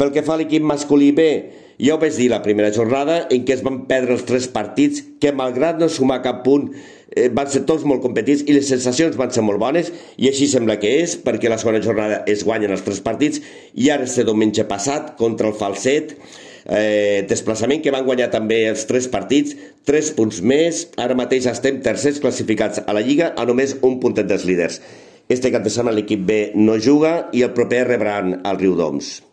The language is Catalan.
Pel que fa a l'equip masculí B, ja ho vaig dir la primera jornada en què es van perdre els tres partits que malgrat no sumar cap punt eh, van ser tots molt competits i les sensacions van ser molt bones i així sembla que és perquè la segona jornada es guanyen els tres partits i ara este diumenge passat contra el Falset eh, desplaçament que van guanyar també els tres partits, tres punts més ara mateix estem tercers classificats a la Lliga a només un puntet dels líders este cap de setmana l'equip B no juga i el proper rebran al Riudoms.